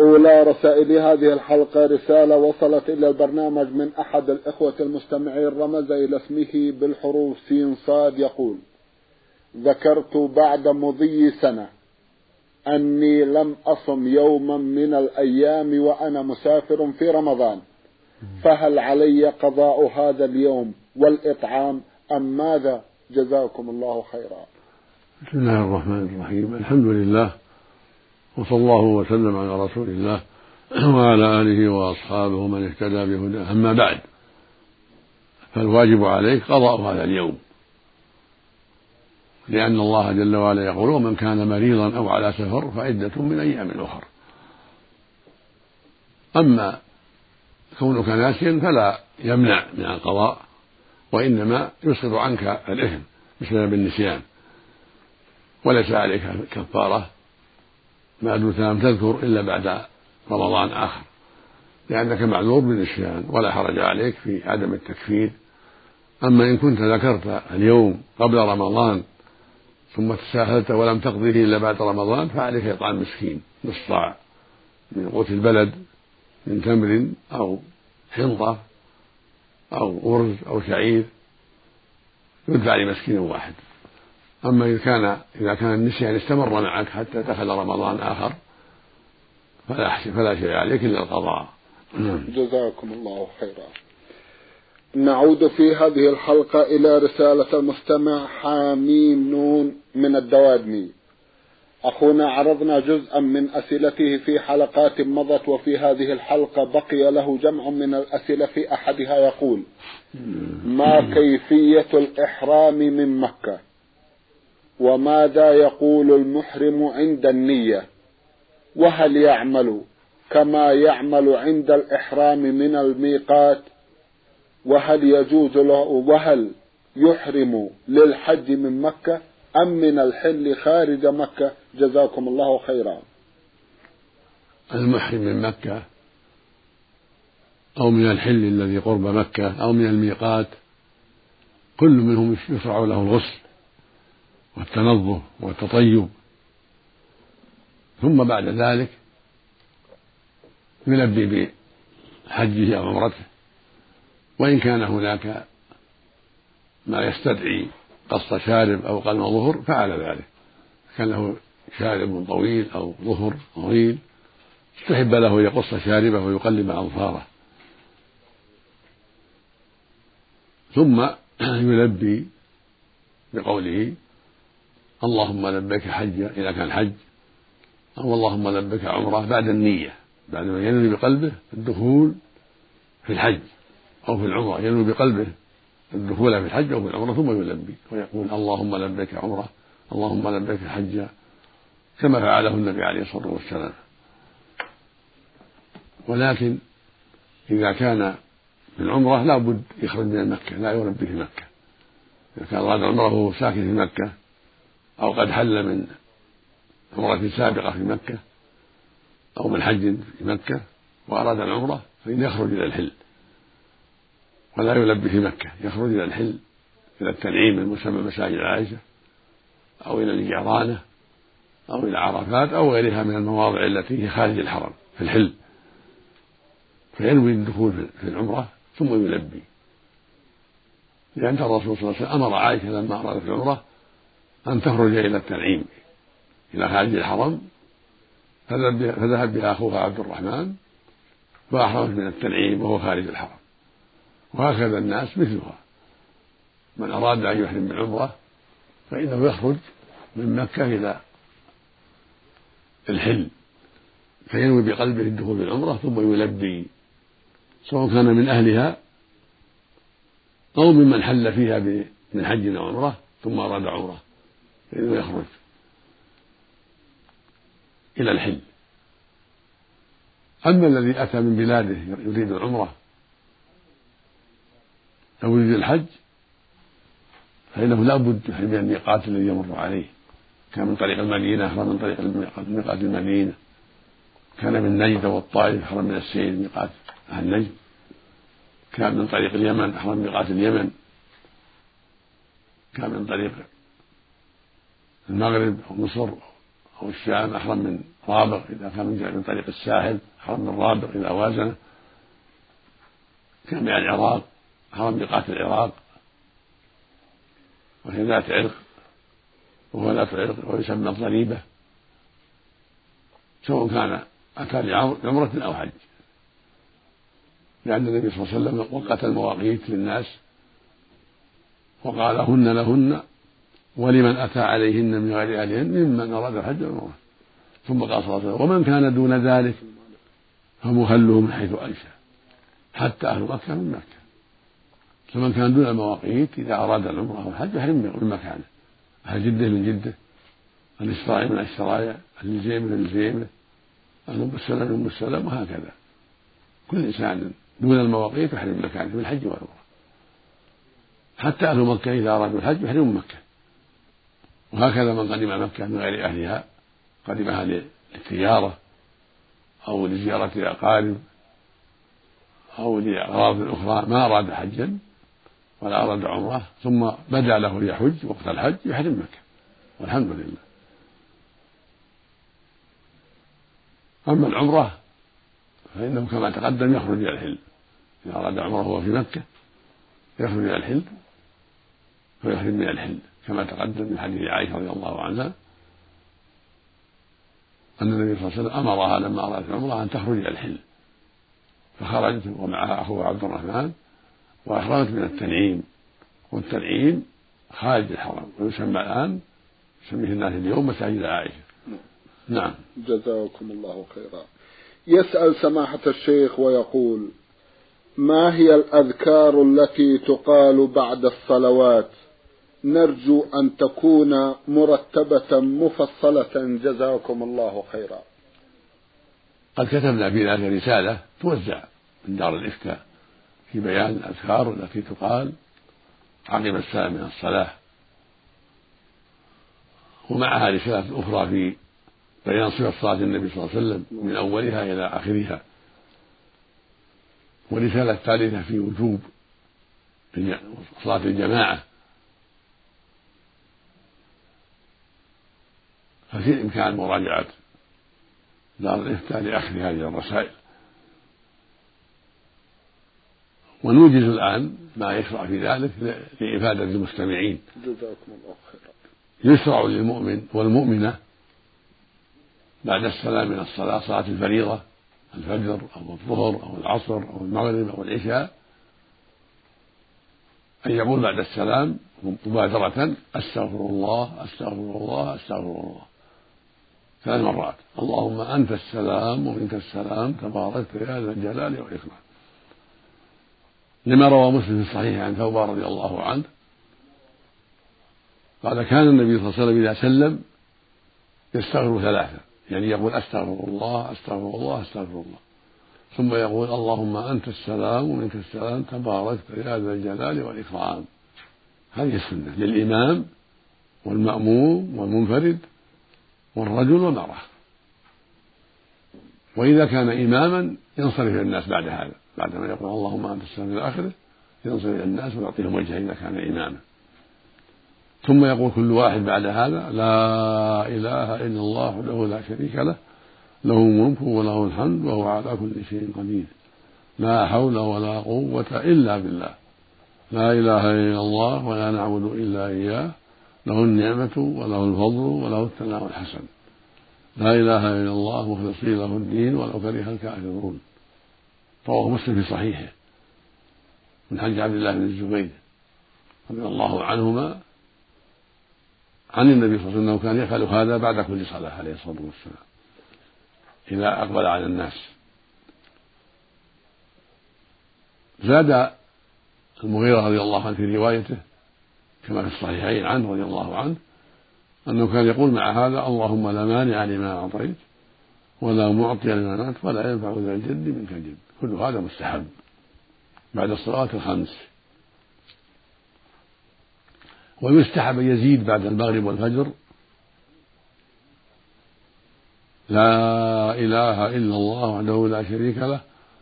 أولى رسائل هذه الحلقة رسالة وصلت إلى البرنامج من أحد الإخوة المستمعين رمز إلى اسمه بالحروف سين صاد يقول ذكرت بعد مضي سنة أني لم أصم يوما من الأيام وأنا مسافر في رمضان فهل علي قضاء هذا اليوم والإطعام أم ماذا؟ جزاكم الله خيرا. بسم الله الرحمن الرحيم. الحمد لله. وصلى الله وسلم على رسول الله وعلى آله وأصحابه من اهتدى بهداه. أما بعد فالواجب عليك قضاء هذا اليوم. لأن الله جل وعلا يقول ومن كان مريضا أو على سفر فعدة من أيام أخر. أما كونك ناسيا فلا يمنع من القضاء وإنما يسقط عنك الإثم بسبب النسيان. وليس عليك كفارة ما دمت لم تذكر إلا بعد رمضان آخر. لأنك معذور بالنسيان ولا حرج عليك في عدم التكفير. أما إن كنت ذكرت اليوم قبل رمضان ثم تساهلت ولم تقضيه إلا بعد رمضان فعليك إطعام مسكين نصف من قوت البلد من تمر أو حنطة أو أرز أو شعير يدفع لمسكين واحد. أما إذا كان إذا كان النسيان استمر معك حتى دخل رمضان آخر فلا فلا شيء عليك إلا القضاء. نعم. جزاكم الله خيرا. نعود في هذه الحلقة إلى رسالة المستمع حاميم نون من الدوادمي. أخونا عرضنا جزءا من أسئلته في حلقات مضت وفي هذه الحلقة بقي له جمع من الأسئلة في أحدها يقول ما كيفية الإحرام من مكة؟ وماذا يقول المحرم عند النية؟ وهل يعمل كما يعمل عند الإحرام من الميقات؟ وهل يجوز له وهل يحرم للحج من مكة أم من الحل خارج مكة؟ جزاكم الله خيرا. المحرم من مكة أو من الحل الذي قرب مكة أو من الميقات كل منهم يشرع له الغسل. والتنظف والتطيب. ثم بعد ذلك يلبي بحجه أو عمرته وإن كان هناك ما يستدعي قص شارب أو قلم ظهر فعل ذلك. كان له شارب طويل أو ظهر طويل استحب له يقص شاربه ويقلم أظفاره. ثم يلبي بقوله اللهم لبيك حجا إذا كان حج أو اللهم لبيك عمرة بعد النية بعد ما ينوي بقلبه الدخول في الحج أو في العمرة ينوي بقلبه الدخول في الحج أو في العمرة ثم يلبي ويقول اللهم لبيك عمرة اللهم لبيك حجا كما فعله النبي عليه الصلاة والسلام. ولكن إذا كان في العمرة لا بد يخرج من مكة لا يلبي في مكة. إذا كان أراد عمرة وهو ساكن في مكة. أو قد حل من عمرة سابقة في مكة أو من حج في مكة وأراد العمرة فإن يخرج إلى الحل. ولا يلبي في مكة يخرج إلى الحل إلى التنعيم المسمى مساجد عائشة أو إلى الجعرانة أو إلى عرفات أو غيرها من المواضع التي هي خارج الحرم في الحل. فينوي الدخول في العمرة ثم يلبي. لأن الرسول صلى الله عليه وسلم أمر عائشة لما أرادت العمرة أن تخرج إلى التنعيم إلى خارج الحرم فذهب بها أخوها عبد الرحمن فأحرمت من التنعيم وهو خارج الحرم. وهكذا الناس مثلها. من أراد أن يحرم بالعمرة فإنه يخرج من مكة إلى الحل فينوي بقلبه الدخول بالعمرة ثم يلبي سواء كان من أهلها أو ممن حل فيها من حج أو عمرة ثم أراد عمرة. فإنه يخرج إلى الحل أما الذي أتى من بلاده يريد العمرة أو يريد الحج فإنه لا بد من الميقات الذي يمر عليه. كان من طريق المدينة أحرم من طريق ميقات المدينة. كان من نجد والطائف أحرم من السيد ميقات أهل نجد. كان من طريق اليمن أحرم ميقات اليمن. كان من طريق المغرب أو مصر أو الشام أحرم من رابغ إذا كان من طريق الساحل أحرم من رابغ إذا وازنة. كان من العراق أحرم ميقات العراق. وهي ذات عرق وهو ذات عرق ويسمى الضريبة. سواء كان أتى لعمرة أو حج. لأن النبي صلى الله عليه وسلم وقت المواقيت للناس وقال هن لهن ولمن أتى عليهن من غير أهلهن ممن أراد الحج والعمرة. ثم قال صلى الله عليه وسلم ومن كان دون ذلك فمخله من حيث أنشأ حتى أهل مكة من مكة. فمن كان دون المواقيت إذا أراد العمرة أو الحج يحرم من مكانه. أهل جدة من جدة السرايا من السرايا أهل الجيمة من الجيمة أهل أم السلام من أم السلام وهكذا. كل إنسان دون المواقيت يحرم مكانه في الحج والعمرة. حتى أهل مكة إذا أرادوا الحج يحرموا من مكة. وهكذا من قدم مكة من غير أهلها قدمها للتجارة أو لزيارة الأقارب أو لأغراض أخرى ما أراد حجا ولا أراد عمرة ثم بدا له يحج وقت الحج يحرم مكة. والحمد لله. أما العمرة فإنه كما تقدم يخرج إلى الحل إذا أراد عمرة وهو في مكة يخرج إلى الحل فيحرم من الحل كما تقدم من حديث عائشة رضي الله عنها أن النبي صلى الله عليه وسلم أمرها لما أرادت العمرة أن تخرج إلى الحل. فخرجت ومعها أخوها عبد الرحمن وأحرمت من التنعيم. والتنعيم خارج الحرم ويسمى الآن يسميه الناس اليوم مساجد عائشة. نعم. جزاكم الله خيرا. يسأل سماحة الشيخ ويقول ما هي الأذكار التي تقال بعد الصلوات؟ نرجو أن تكون مرتبة مفصلة. جزاكم الله خيرا. قد كتبنا في ذلك رسالة توزع من دار الإفتاء في بيان الأذكار التي تقال عقب السلام من الصلاة. ومعها رسالة أخرى في بيان صفة صلاة النبي صلى الله عليه وسلم من أولها إلى آخرها. ورسالة ثالثة في وجوب صلاة الجماعة. ففي إمكان مراجعة دار الإفتاء لأخذ هذه الرسائل. ونوجز الآن ما يشرع في ذلك لإفادة المستمعين. جزاكم الله خيرا. يشرع للمؤمن والمؤمنة بعد السلام من الصلاة صلاة الفريضة الفجر أو الظهر أو العصر أو المغرب أو العشاء أن يقول بعد السلام مبادرة أستغفر الله أستغفر الله أستغفر الله. ثلاث مرات. اللهم أنت السلام ومنك السلام تبارك يا ذا الجلال والإكرام. لما روى مسلم في الصحيح عن ثوبان رضي الله عنه قال كان النبي صلى الله عليه وسلم إذا سلم يستغفر ثلاثة. يعني يقول أستغفر الله أستغفر الله أستغفر الله. ثم يقول اللهم أنت السلام ومنك السلام تباركت يا ذا الجلال والإكرام. هذه السنة للإمام والمأموم والمنفرد والرجل والمرأة. وإذا كان إماما ينصرف إلى الناس بعد هذا. بعدما يقول اللهم أنت السلام إلى آخره ينصرف إلى الناس ويعطيهم وجهه إذا كان إماما. ثم يقول كل واحد بعد هذا لا إله إلا الله له لا شريك له له الملك وله الحمد وهو على كل شيء قدير. لا حول ولا قوة إلا بالله. لا إله إلا الله ولا نعبد إلا إياه. له النعمة وله الفضل وله الثناء الحسن. لا إله إلا الله مخلصين له الدين ولو كره الكافرون. رواه مسلم في صحيحه من حديث عبد الله بن الزبير رضي الله عنهما عن النبي صلى الله عليه وسلم انه كان يفعل هذا بعد كل صلاة عليه الصلاة والسلام إذا أقبل على الناس. زاد المغيرة رضي الله عنه في روايته كما في الصحيحين عنه رضي الله عنه أنه كان يقول مع هذا اللهم لا مانع لما أعطيت ولا معطي لما منعت ولا ينفع ذا الجد منك الجد. كل هذا مستحب. بعد الصلاة الخمس. ويستحب يزيد بعد المغرب والفجر. لا إله إلا الله وحده لا شريك له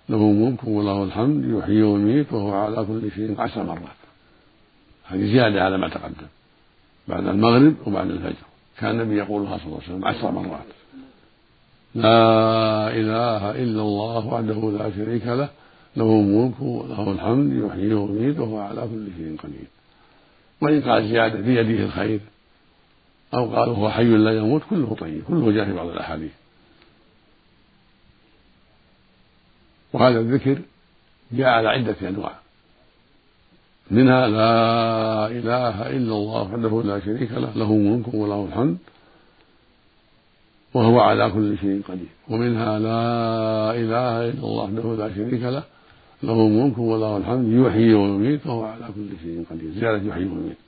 له الملك وله الحمد يحيي ويميت وهو على كل شيء عشر مرات. هذه زيادة على ما تقدم. بعد المغرب وبعد الفجر. كان النبي يقولها صلى الله عليه وسلم عشر مرات. لا إله إلا الله وحده لا شريك له. له الملك وله الحمد يحيي ويميت وهو على كل شيء قدير. وإن قال زيادة بيده الخير؟ أو قال هو حي لا يموت كله طيب كله جاء في بعض الأحاديث. وهذا الذكر جاء على عدة أنواع. منها لا إله إلا الله وحده لا شريك له له الملك وله الحمد وهو على كل شيء قدير. ومنها لا إله إلا الله وحده لا شريك له له الملك وله الحمد يحيي ويميت وهو على كل شيء قدير. زيادة يحيي ويميت.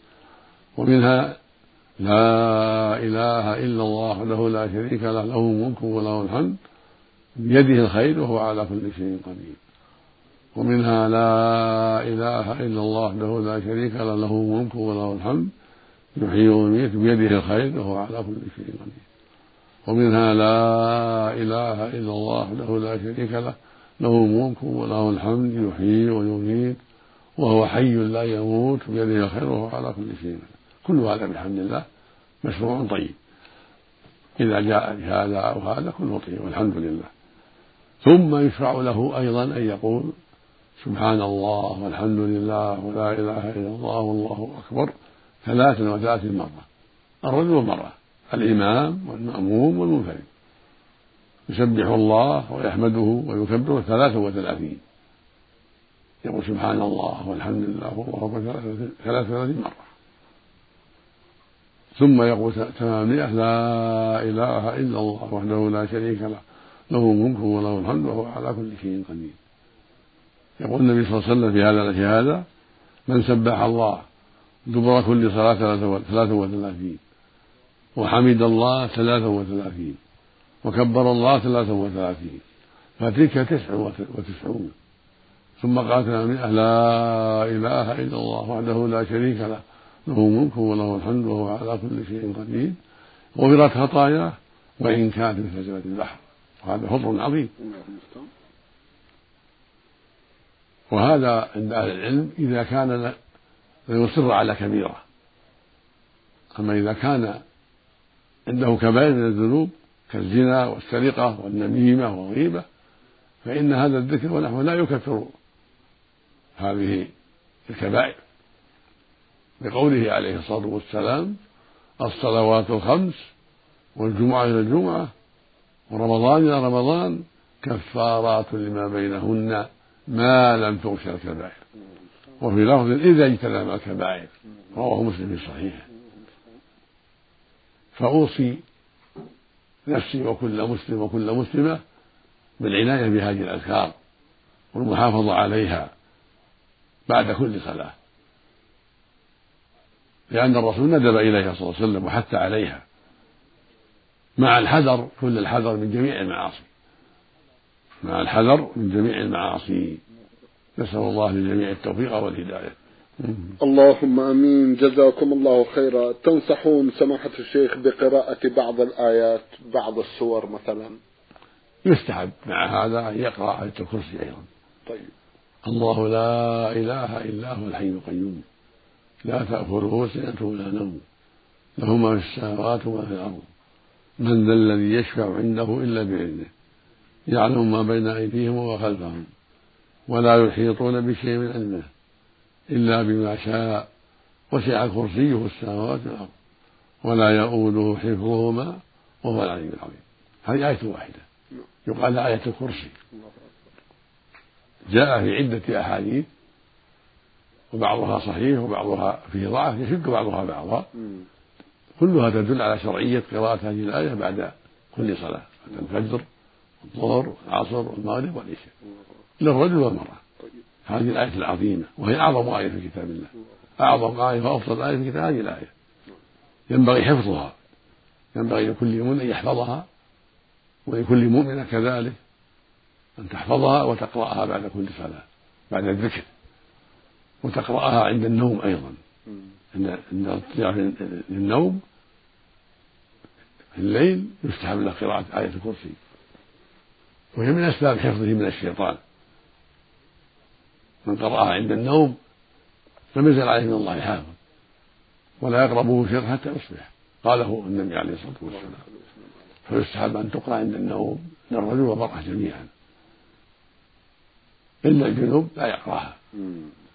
ومنها لا إله إلا الله وحده لا شريك له له الملك وله الحمد بيده الخير وهو على كل شيء قدير. ومنها لا إله إلا الله وحده لا شريك له له الملك وله الحمد يحيي ويميت بيده الخير وهو على كل شيء قدير. ومنها لا إله إلا الله وحده لا شريك له له الملك وله الحمد يحيي ويميت وهو حي لا يموت بيده الخير وهو على كل شيء كل هذا بحمد الله مشروع طيب. إذا جاء بهذا أو هذا كله طيب والحمد لله. ثم يشرع له أيضا أن يقول سبحان الله والحمد لله ولا إله إلا الله والله أكبر ثلاثا وثلاثين مرة الرجل والمرأة الإمام والمأموم والمنفرد. يسبح الله ويحمده ويكبر ثلاثا وثلاثين يقول سبحان الله والحمد لله والله أكبر ثلاثة وثلاثين مرة. ثم يقول ثمانية لا إله إلا الله وحده لا شريك له له الملك وله الحمد وهو على كل شيء قدير. يقول النبي صلى الله عليه وسلم في هذا في هذا من سبح الله دبر كل صلاة ثلاثة وثلاثين وحمد الله ثلاثة وثلاثين وكبر الله ثلاثة وثلاثين فتلك تسع وتسعون ثم قال لا إله إلا الله وحده لا شريك له له الملك وله الحمد وهو على كل شيء قدير غفرت خطاياه وإن كانت مثل زبد البحر. وهذا فضل عظيم. وهذا عند أهل العلم إذا كان يصر على كبيرة. أما إذا كان عنده كبائر من الذنوب كالزنا والسرقة والنميمة والغيبة فإن هذا الذكر ونحوه لا يكفر هذه الكبائر. لقوله عليه الصلاة والسلام الصلوات الخمس والجمعة إلى الجمعة ورمضان إلى رمضان كفارات لما بينهن. ما لم تغش الكبائر. وفي لفظ إذا اجتنب الكبائر رواه مسلم في صحيحه فأوصي نفسي وكل مسلم وكل مسلمة بالعناية بهذه الأذكار والمحافظة عليها بعد كل صلاة. لأن الرسول ندب إليها صلى الله عليه وسلم وحث عليها مع الحذر كل الحذر من جميع المعاصي. مع الحذر من جميع المعاصي. نسأل الله للجميع التوفيق والهداية. اللهم آمين. جزاكم الله خيرا. تنصحون سماحة الشيخ بقراءة بعض الآيات بعض السور مثلا؟ يستحب مع هذا أن يقرأ آية الكرسي أيضا. طيب. الله لا إله إلا هو الحي القيوم. لا تأخذه سنة ولا نوم. له ما في السماوات وما في الأرض. من ذا الذي يشفع عنده إلا بإذنه. يعلم ما بين أيديهم وخلفهم ولا يحيطون بشيء من علمه إلا بما شاء وسع كرسيه السماوات والأرض ولا يؤوده حفظهما وهو العلي العظيم. هذه آية واحدة. يقال آية الكرسي. جاء في عدة أحاديث وبعضها صحيح وبعضها فيه ضعف يشد بعضها بعضا. كلها تدل على شرعية قراءة هذه الآية بعد كل صلاة بعد الفجر. والظهر والعصر والمغرب والعشاء. للرجل والمرأة هذه الآية العظيمة وهي أعظم آية في كتاب الله. أعظم آية وأفضل آية في كتاب هذه الآية. ينبغي حفظها. ينبغي لكل مؤمن أن يحفظها ولكل مؤمن كذلك أن تحفظها وتقرأها بعد كل صلاة بعد الذكر. وتقرأها عند النوم أيضا. عند الاضطجاع للنوم في الليل يستحب له قراءة آية الكرسي. وهي من أسباب حفظه من الشيطان. من قرأها عند النوم لم يزل عليه من الله حافظ ولا يقربه شر حتى يصبح. قاله النبي عليه الصلاة والسلام. فيستحب أن تقرأ عند النوم للرجل والمرأة جميعا. إلا الجنوب لا يقرأها.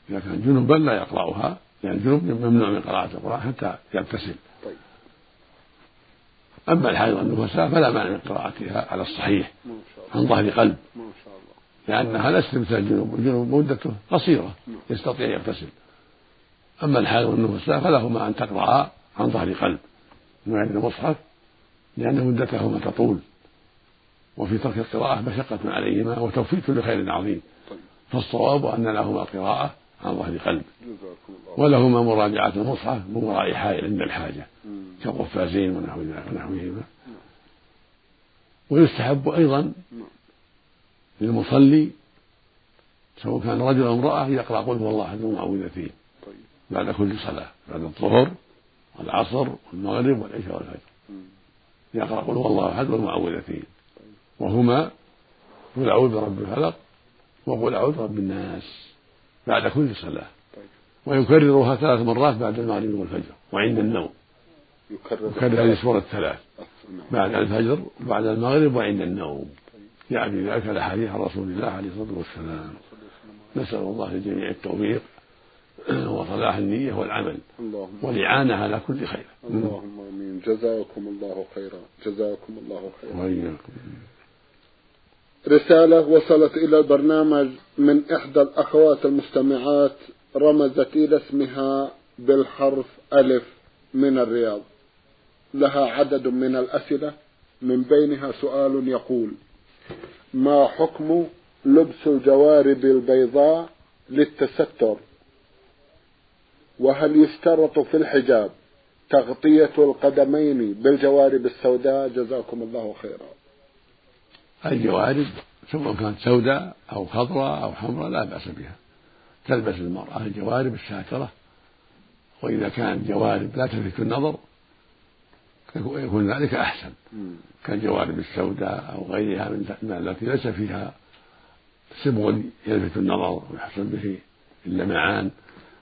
إذا كان جنوبا لا يقرأها لأن الجنوب ممنوع من قراءة القرآن حتى يغتسل طيب. أما الحائض والنفساء فلا مانع من قراءتها على الصحيح. عن ظهر قلب لأنها ليست مثل الجنوب. الجنوب مدته قصيرة يستطيع يغتسل. أما الحائض والنفساء فلهما أن تقرأ عن ظهر قلب من غير المصحف لأن مدتهما تطول. وفي ترك القراءة مشقة عليهما وتوفيق لخير عظيم. طيب. فالصواب أن لهما قراءة عن ظهر قلب ولهما مراجعة المصحف من وراء حائل عند الحاجة. كالقفازين ونحوهما. ويستحب أيضا للمصلي سواء كان رجل أو امرأة يقرأ قل هو الله أحد المعوذتين طيب. بعد كل صلاة بعد الظهر والعصر والمغرب والعشاء والفجر يقرأ قل هو الله أحد والمعوذتين طيب. وهما قل أعوذ برب الفلق وقل أعوذ برب الناس بعد كل صلاة طيب. ويكررها ثلاث مرات بعد المغرب والفجر وعند النوم يكرر, يكرر هذه السورة الثلاث. بعد الفجر وبعد المغرب وعند النوم. يعني ذلك الأحاديث عن رسول الله عليه الصلاة والسلام. نسأل الله للجميع التوفيق وصلاح النية والعمل. اللهم والإعانة على كل خير. اللهم آمين. جزاكم الله خيرا. جزاكم الله خيرا. وإياكم. رسالة وصلت إلى البرنامج من إحدى الأخوات المستمعات رمزت إلى اسمها بالحرف ألف من الرياض. لها عدد من الأسئلة من بينها سؤال يقول ما حكم لبس الجوارب البيضاء للتستر؟ وهل يشترط في الحجاب تغطية القدمين بالجوارب السوداء؟ جزاكم الله خيرا. الجوارب سواء كانت سوداء أو خضراء أو حمراء لا بأس بها. تلبس المرأة الجوارب الشاكرة وإذا كانت جوارب لا تلفت النظر يكون ذلك أحسن كالجوارب السوداء أو غيرها من التي ليس فيها سبغ يلفت النظر ويحصل به اللمعان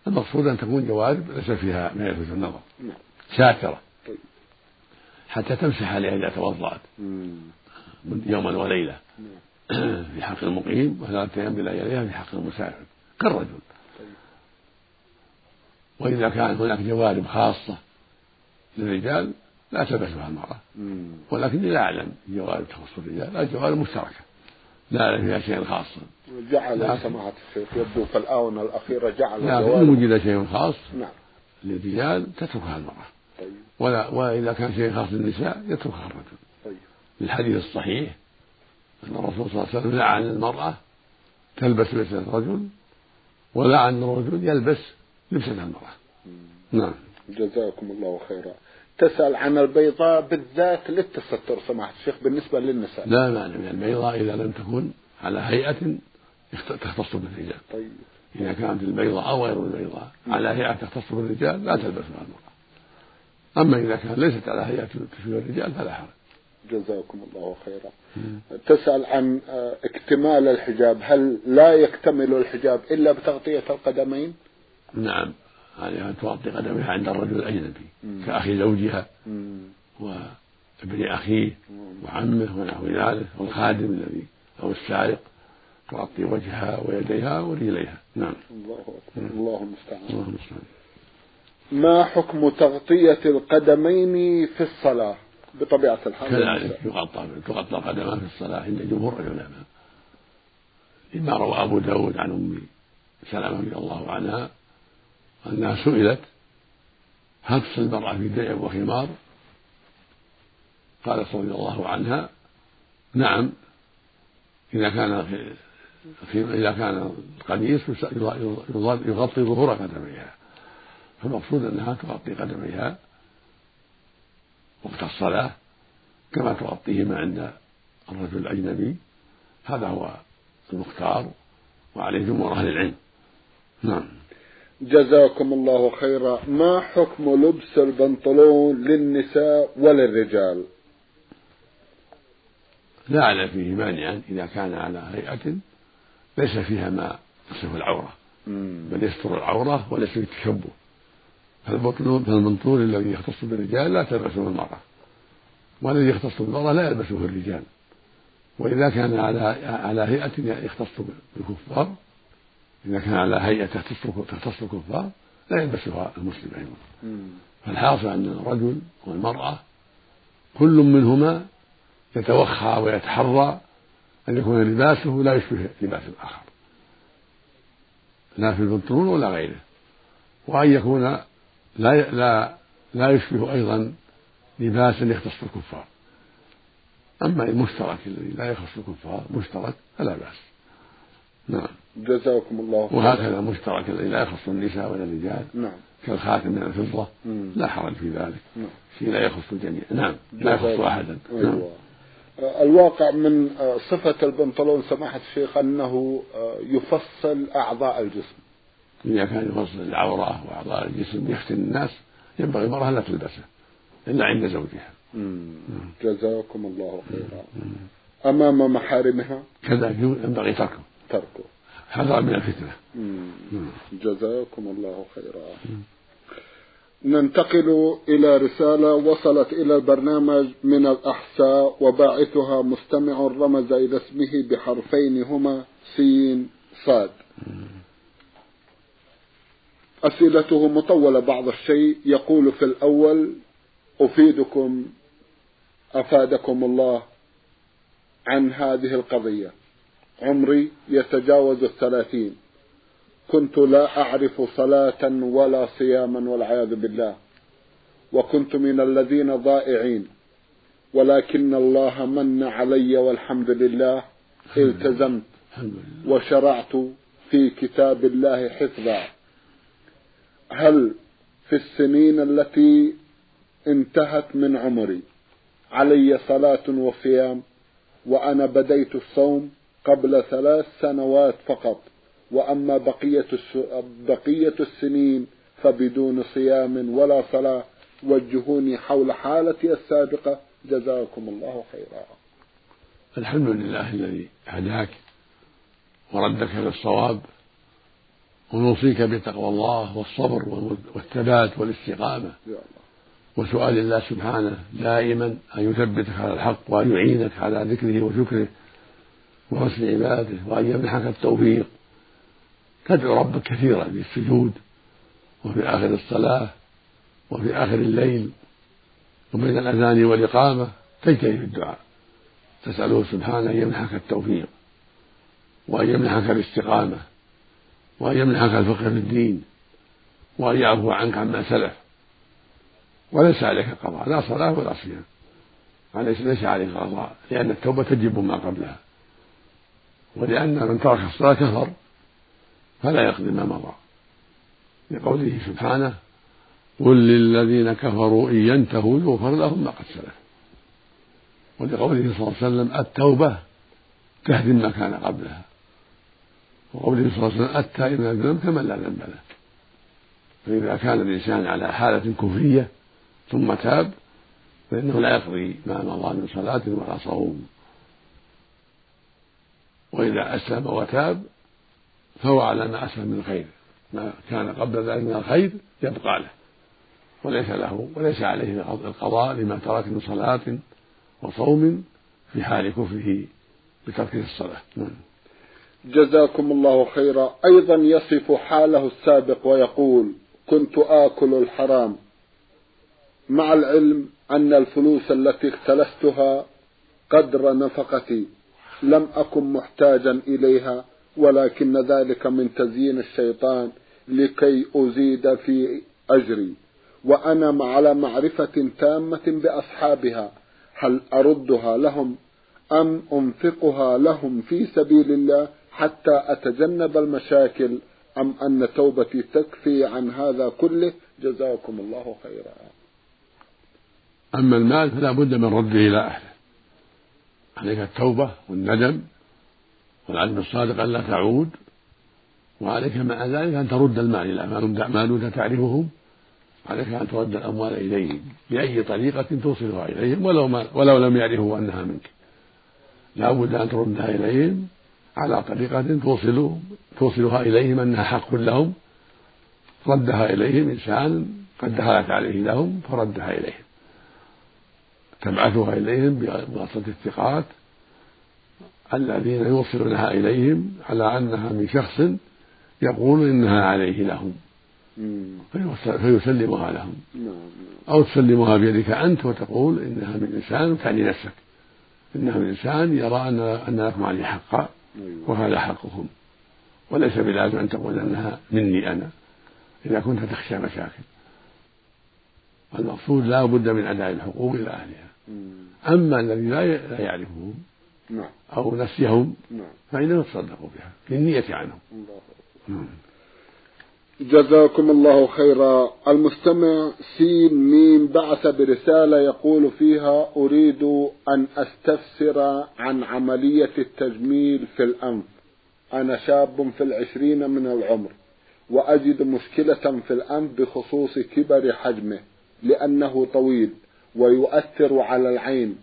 المقصود أن تكون جوارب ليس فيها ما يلفت النظر. نعم. ساترة. طيب. حتى تمسح عليها إذا توضأت. يوما وليلة. نعم. في حق المقيم وثلاثة أيام بلياليها في حق المسافر. كالرجل. طيب. وإذا كان هناك جوارب خاصة للرجال لا تلبسها المرأة ولكني لا أعلم جوارب تخص الرجال لا جوارب مشتركة لا أعلم فيها شيء خاصا جعل سماحة الشيخ يبدو في الآونة الأخيرة جعل لكن إن وجد شيء خاص نعم. للرجال تتركها المرأة. طيب. ولا وإذا كان شيء خاص للنساء يتركها الرجل. طيب. الحديث الصحيح أن الرسول صلى الله عليه وسلم لعن المرأة تلبس لبسة الرجل ولعن الرجل يلبس لبسة المرأة. نعم. جزاكم الله خيرا. تسأل عن البيضاء بالذات للتستر سماحة الشيخ بالنسبة للنساء. لا معنى من البيضاء إذا لم تكن على هيئة تختص بالرجال. طيب. إذا كانت البيضاء أو غير البيضاء على هيئة تختص بالرجال لا تلبسها المرأة. أما إذا كانت ليست على هيئة تشبه الرجال فلا حرج. جزاكم الله خيرا. تسأل عن آه، اكتمال الحجاب. هل لا يكتمل الحجاب إلا بتغطية القدمين؟ نعم. عليها أن تغطي قدمها عند الرجل الأجنبي كأخي زوجها وابن أخيه وعمه ونحو ذلك والخادم الذي أو السارق تغطي وجهها ويديها ورجليها. نعم. الله أكبر. الله المستعان. الله المستعان. ما حكم تغطية القدمين في الصلاة؟ بطبيعة الحال. كذلك يغطى تغطى القدمان في الصلاة عند جمهور العلماء. لما روى أبو داود عن أم سلمة رضي الله عنها أنها سئلت هل تصل المرأة في درع وخمار قالت رضي الله عنها نعم إذا كان إذا كان القميص يغطي ظهور قدميها فالمقصود أنها تغطي قدميها وقت الصلاة كما تغطيهما عند الرجل الأجنبي هذا هو المختار وعليه جمهور أهل العلم. نعم. جزاكم الله خيرا. ما حكم لبس البنطلون للنساء وللرجال؟ لا أعلم فيه مانعا إذا كان على هيئة ليس فيها ما يصف العورة. بل يستر العورة وليس فيه تشبه. فالبنطلون الذي يختص بالرجال لا تلبسه المرأة. والذي يختص بالمرأة لا يلبسه الرجال. وإذا كان على على هيئة يختص بالكفار إذا كان على هيئة تختص الكفار لا يلبسها المسلم أيضا. فالحاصل أن الرجل والمرأة كل منهما يتوخى ويتحرى أن يكون لباسه لا يشبه لباس الآخر. لا في البنطلون ولا غيره. وأن يكون لا لا لا يشبه أيضا لباسا يختص الكفار. أما المشترك الذي لا يخص الكفار مشترك فلا بأس. نعم. جزاكم الله خيرا. وهكذا الذي لا يخص النساء ولا الرجال. نعم. كالخاتم من الفضة. مم. لا حرج في ذلك. نعم. شيء لا يخص الجميع. نعم. لا يخص أحدا. أيوة. نعم. الواقع من صفة البنطلون سماحة الشيخ أنه يفصل أعضاء الجسم. إذا كان يفصل العورة وأعضاء الجسم يفتن الناس ينبغي المرأة لا تلبسه إلا عند زوجها. جزاكم الله خيرا. أمام محارمها؟ كذلك ينبغي تركه. تركه. حذرا من الفتنة. جزاكم الله خيرا. ننتقل إلى رسالة وصلت إلى البرنامج من الأحساء وباعثها مستمع رمز إلى اسمه بحرفين هما سين صاد. أسئلته مطولة بعض الشيء. يقول في الأول أفيدكم أفادكم الله عن هذه القضية. عمري يتجاوز الثلاثين. كنت لا أعرف صلاة ولا صياما والعياذ بالله. وكنت من الذين ضائعين. ولكن الله من علي والحمد لله التزمت وشرعت في كتاب الله حفظا. هل في السنين التي انتهت من عمري علي صلاة وصيام وأنا بديت الصوم قبل ثلاث سنوات فقط. وأما بقية بقية السنين فبدون صيام ولا صلاة وجهوني حول حالتي السابقة. جزاكم الله خيرا. الحمد لله الذي هداك وردك للصواب ونوصيك بتقوى الله والصبر والثبات والاستقامة. وسؤال الله سبحانه دائما أن يثبتك على الحق وأن يعينك على ذكره وشكره. وحسن عبادته وأن يمنحك التوفيق. تدعو ربك كثيرا في السجود وفي آخر الصلاة وفي آخر الليل وبين الأذان والإقامة تجتهد في الدعاء. تسأله سبحانه أن يمنحك التوفيق وأن يمنحك الاستقامة وأن يمنحك الفقه في الدين وأن يعفو عنك عما سلف. وليس عليك قضاء لا صلاة ولا صيام. ليس عليك قضاء لأن التوبة تجب ما قبلها. ولأن من ترك الصلاة كفر فلا يقضي ما مضى. لقوله سبحانه قل للذين كفروا إن ينتهوا يغفر لهم ما قد سلف. ولقوله صلى الله عليه وسلم التوبة تهدم ما كان قبلها. وقوله صلى الله عليه وسلم التائب الذنب كمن لا ذنب له. فإذا كان الإنسان على حالة كفرية ثم تاب فإنه لا يقضي ما مضى من صلاة ولا صوم. وإذا أسلم وتاب فهو على ما أسلم من الخير. ما كان قبل ذلك من الخير يبقى له. وليس له وليس عليه القضاء لما ترك من صلاة وصوم في حال كفره بتركه الصلاة. نعم. جزاكم الله خيرا. أيضا يصف حاله السابق ويقول كنت آكل الحرام. مع العلم أن الفلوس التي اختلستها قدر نفقتي. لم أكن محتاجا إليها ولكن ذلك من تزيين الشيطان لكي أزيد في أجري. وأنا على معرفة تامة بأصحابها هل أردها لهم أم أنفقها لهم في سبيل الله حتى أتجنب المشاكل أم أن توبتي تكفي عن هذا كله؟ جزاكم الله خيرا. أما المال فلا بد من رده إلى أهله. عليك التوبة والندم والعزم الصادق ألا تعود وعليك مع ذلك أن ترد المال إلى ما دمت تعرفهم عليك أن ترد الأموال إليهم بأي طريقة توصلها إليهم ولو, ما ولو لم يعرفوا أنها منك. لا بد أن تردها إليهم على طريقة توصل توصلها إليهم أنها حق لهم. ردها إليهم إنسان قد دخلت عليه لهم فردها إليهم. تبعثها إليهم بواسطة الثقات الذين يوصلونها إليهم على أنها من شخص يقول إنها عليه لهم. فيسلمها لهم. نعم، نعم. أو تسلمها بيدك أنت وتقول إنها من إنسان وتعني نفسك. إنها من إنسان يرى أن أن لكم عليه حقا أيوة. وهذا حقهم. وليس بلازم أن تقول أنها مني أنا. إذا كنت تخشى مشاكل. المقصود لا بد من أداء الحقوق إلى أهلها. أما الذي لا يعرفهم نعم. أو نسيهم نعم. فإنهم يتصدقوا بها بالنية عنهم نعم. جزاكم الله خيرا المستمع سين ميم بعث برسالة يقول فيها أريد أن أستفسر عن عملية التجميل في الأنف أنا شاب في العشرين من العمر وأجد مشكلة في الأنف بخصوص كبر حجمه لأنه طويل ويؤثر على العين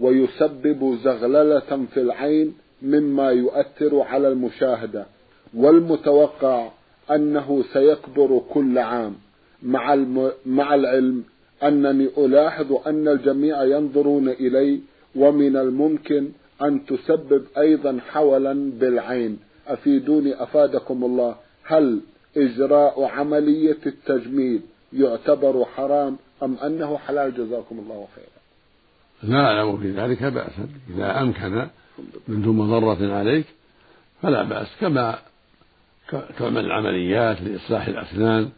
ويسبب زغللة في العين مما يؤثر على المشاهدة. والمتوقع أنه سيكبر كل عام. مع الم... مع العلم أنني ألاحظ أن الجميع ينظرون إلي ومن الممكن أن تسبب أيضا حولا بالعين. أفيدوني أفادكم الله. هل إجراء عملية التجميل يعتبر حرام؟ أم أنه حلال جزاكم الله خيرا؟ لا أعلم في ذلك بأسا إذا أمكن من دون مضرة عليك فلا بأس كما تعمل العمليات لإصلاح الأسنان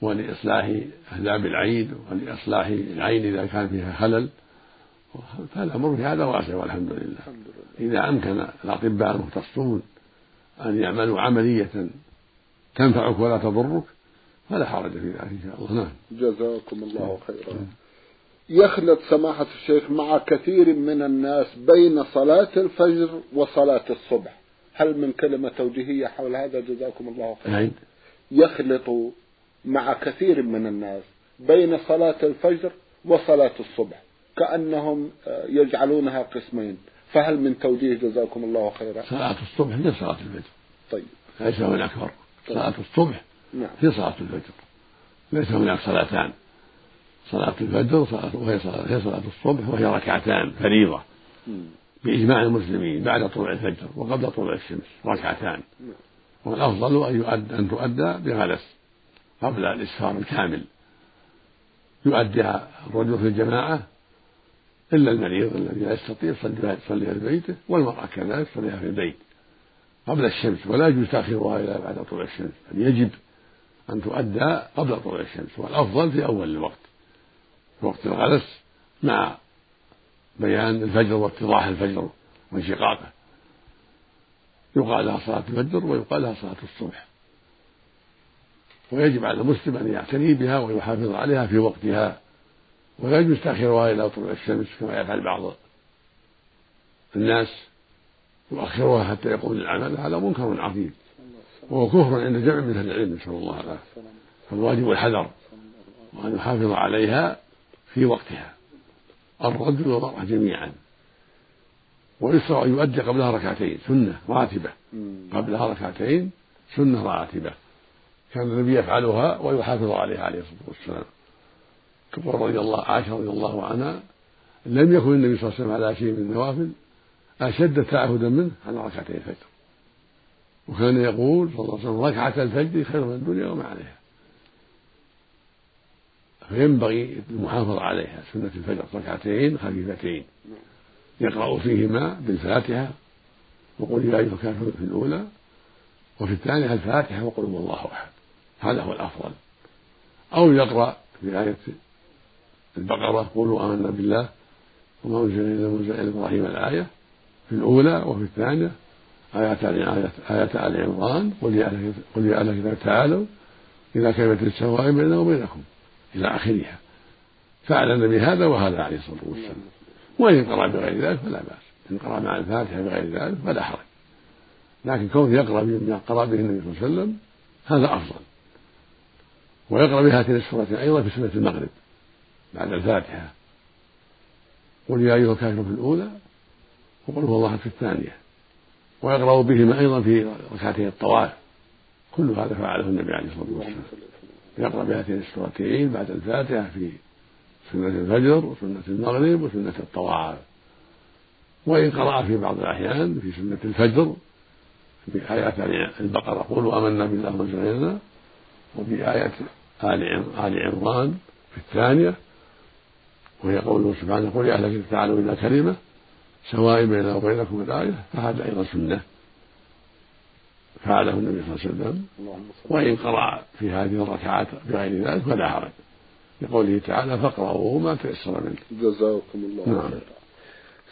ولإصلاح أهداب العين ولإصلاح العين إذا كان فيها خلل. فالأمر في هذا واسع والحمد لله. إذا أمكن الأطباء المختصون أن يعملوا عملية تنفعك ولا تضرك فلا حرج في ذلك إن شاء الله. نعم. جزاكم الله خيرا. يخلط سماحة الشيخ مع كثير من الناس بين صلاة الفجر وصلاة الصبح. هل من كلمة توجيهية حول هذا جزاكم الله خيرا؟ نعم. يخلط مع كثير من الناس بين صلاة الفجر وصلاة الصبح. كأنهم آه، يجعلونها قسمين. فهل من توجيه جزاكم الله خيرا؟ صلاة الصبح هي صلاة الفجر. طيب. ليس هناك فرق طيب. صلاة الصبح نعم. هي صلاة الفجر. ليس هناك صلاتان. صلاة الفجر صلاة وهي صلاة هي صلاة الصبح وهي ركعتان فريضة. بإجماع المسلمين بعد طلوع الفجر وقبل طلوع الشمس ركعتان. والأفضل أن يؤدى أن تؤدى بغلس قبل الإسفار الكامل. يؤديها الرجل في الجماعة إلا المريض الذي لا يستطيع يصليها في بيته والمرأة كذلك تصليها في البيت قبل الشمس. ولا يجوز تأخيرها إلى بعد طلوع الشمس. بل يجب أن تؤدى قبل طلوع الشمس والأفضل في أول الوقت في وقت الغلس مع بيان الفجر واتضاح الفجر وانشقاقه. يقال لها صلاة الفجر ويقال لها صلاة الصبح. ويجب على المسلم أن يعتني بها ويحافظ عليها في وقتها ولا يجوز تأخيرها إلى طلوع الشمس كما يفعل بعض الناس. يؤخرها حتى يقوم العمل هذا منكر عظيم. وهو كفر عند جمع من أهل العلم نسأل الله العافية. فالواجب الحذر وأن يحافظ عليها في وقتها. الرجل والمرأة جميعا. ويسرع أن يؤدي قبلها ركعتين سنة راتبة. قبلها ركعتين سنة راتبة. كان النبي يفعلها ويحافظ عليها عليه الصلاة والسلام. تقول رضي الله عائشة رضي الله عنها لم يكن النبي صلى الله عليه وسلم على شيء من النوافل أشد تعهدا منه على ركعتي الفجر. وكان يقول صلى الله عليه وسلم ركعة الفجر خير من الدنيا وما عليها. فينبغي المحافظة عليها. سنة الفجر ركعتين خفيفتين. يقرأ فيهما بالفاتحة وقل يا أيها الكافرون في الأولى وفي الثانية الفاتحة وقل هو الله أحد. هذا هو الأفضل. أو يقرأ في آية البقرة قولوا آمنا بالله وما أنزل منزل إلى إبراهيم الآية في الأولى وفي الثانية آيات آيات آل عمران قل يا أهل الكتاب تعالوا إلى كلمة السواء بيننا وبينكم إلى آخرها. فعل بهذا وهذا عليه الصلاة والسلام. وإن قرأ بغير ذلك فلا بأس. إن قرأ مع الفاتحة بغير ذلك فلا حرج. لكن كونه يقرأ بما قرأ به النبي صلى الله عليه وسلم هذا أفضل. ويقرأ بهاتين السورتين أيضا في سنة المغرب بعد الفاتحة. قل يا أيها الكافرون في الأولى وقل هو الله في الثانية. ويقرأ بهما أيضا في ركعتي الطواف. كل هذا فعله النبي عليه الصلاة والسلام. يقرأ بهاتين السورتين بعد الفاتحة في سنة الفجر وسنة المغرب وسنة الطواف. وإن قرأ في بعض الأحيان في سنة الفجر بآيات البقرة قولوا آمنا بالله وانزل وبآية آل عمران في الثانية وهي قوله سبحانه قل يا أهل تعالوا إلى كلمة. سواء بيننا وبينكم الآية فهذا أيضا سنة. فعله النبي صلى الله عليه وسلم. وإن قرأ في هذه الركعات بغير ذلك فلا حرج. لقوله تعالى فاقرأوا ما تيسر منه. جزاكم الله نعم. خيرا.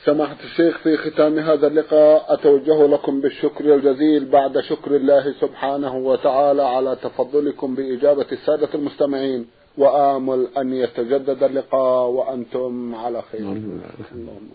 سماحة الشيخ في ختام هذا اللقاء أتوجه لكم بالشكر الجزيل بعد شكر الله سبحانه وتعالى على تفضلكم بإجابة السادة المستمعين. وآمل أن يتجدد اللقاء وأنتم على خير. اللهم